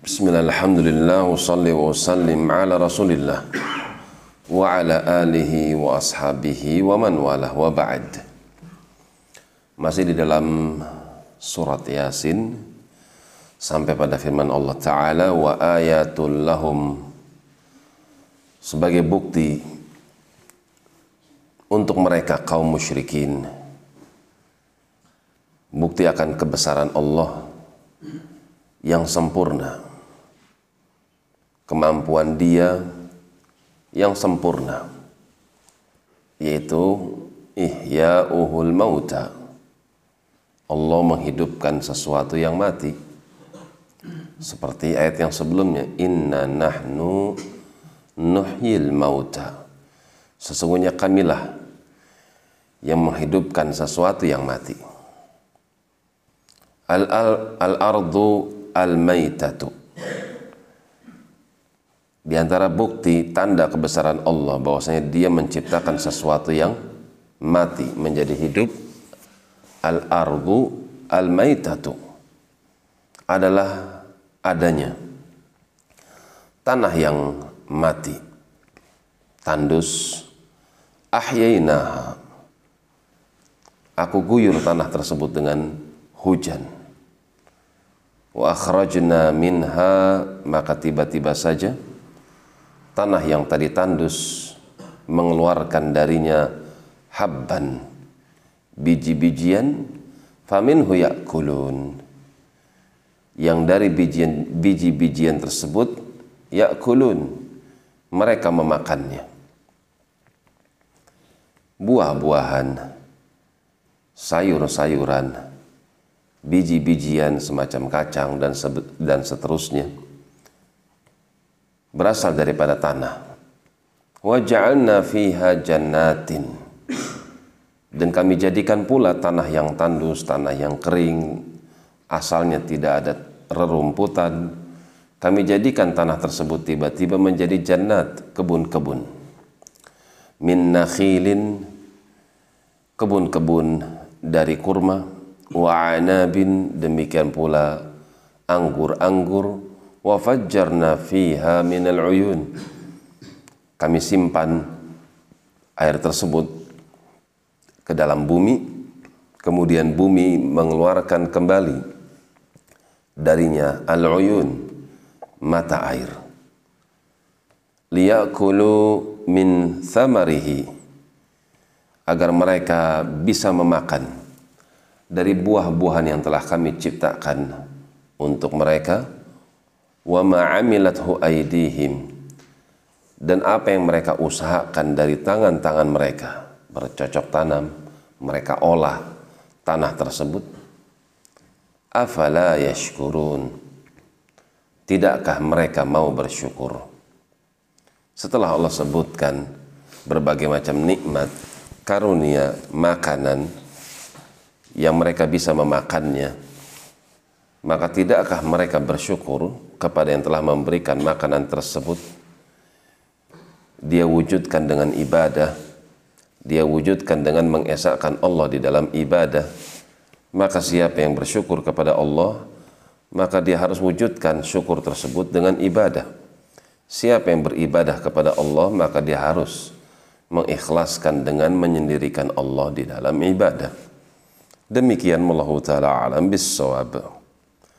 Bismillah, alhamdulillah, wa salli wa sallim ala rasulillah wa ala alihi wa ashabihi wa man walah wa ba'd. Masih di dalam surat Yasin sampai pada firman Allah Ta'ala wa ayatul lahum sebagai bukti untuk mereka kaum musyrikin bukti akan kebesaran Allah yang sempurna kemampuan dia yang sempurna yaitu ihya'uhul mauta. Allah menghidupkan sesuatu yang mati. Seperti ayat yang sebelumnya inna nahnu nuhyil mauta. Sesungguhnya kamilah yang menghidupkan sesuatu yang mati. Al al al ardu al maitatu di antara bukti tanda kebesaran Allah bahwasanya Dia menciptakan sesuatu yang mati menjadi hidup al-ardu al-maitatu adalah adanya tanah yang mati tandus ahyainaha aku guyur tanah tersebut dengan hujan. Wa akhrajna minha maka tiba-tiba saja tanah yang tadi tandus mengeluarkan darinya habban biji-bijian faminhu yakulun. Yang dari bijian biji-bijian tersebut yakulun mereka memakannya. Buah-buahan sayur-sayuran biji-bijian semacam kacang dan dan seterusnya berasal daripada tanah. Waja'alna fiha jannatin. Dan kami jadikan pula tanah yang tandus, tanah yang kering, asalnya tidak ada rerumputan. Kami jadikan tanah tersebut tiba-tiba menjadi jannat, kebun-kebun. Min nakhilin, kebun-kebun dari kurma, wa anabin, demikian pula anggur-anggur, wa fajjarna fiha minal uyun. Kami simpan air tersebut ke dalam bumi kemudian bumi mengeluarkan kembali darinya al-uyun mata air. Liyakulu min thamarihi agar mereka bisa memakan dari buah-buahan yang telah kami ciptakan untuk mereka wa aidihim dan apa yang mereka usahakan dari tangan-tangan mereka bercocok tanam mereka olah tanah tersebut afala yashkurun? Tidakkah mereka mau bersyukur? Setelah Allah sebutkan berbagai macam nikmat karunia makanan yang mereka bisa memakannya maka tidakkah mereka bersyukur kepada yang telah memberikan makanan tersebut? Dia wujudkan dengan ibadah. Dia wujudkan dengan mengesahkan Allah di dalam ibadah. Maka siapa yang bersyukur kepada Allah maka dia harus wujudkan syukur tersebut dengan ibadah. Siapa yang beribadah kepada Allah maka dia harus mengikhlaskan dengan menyendirikan Allah di dalam ibadah. Demikian wallahu taala alam bis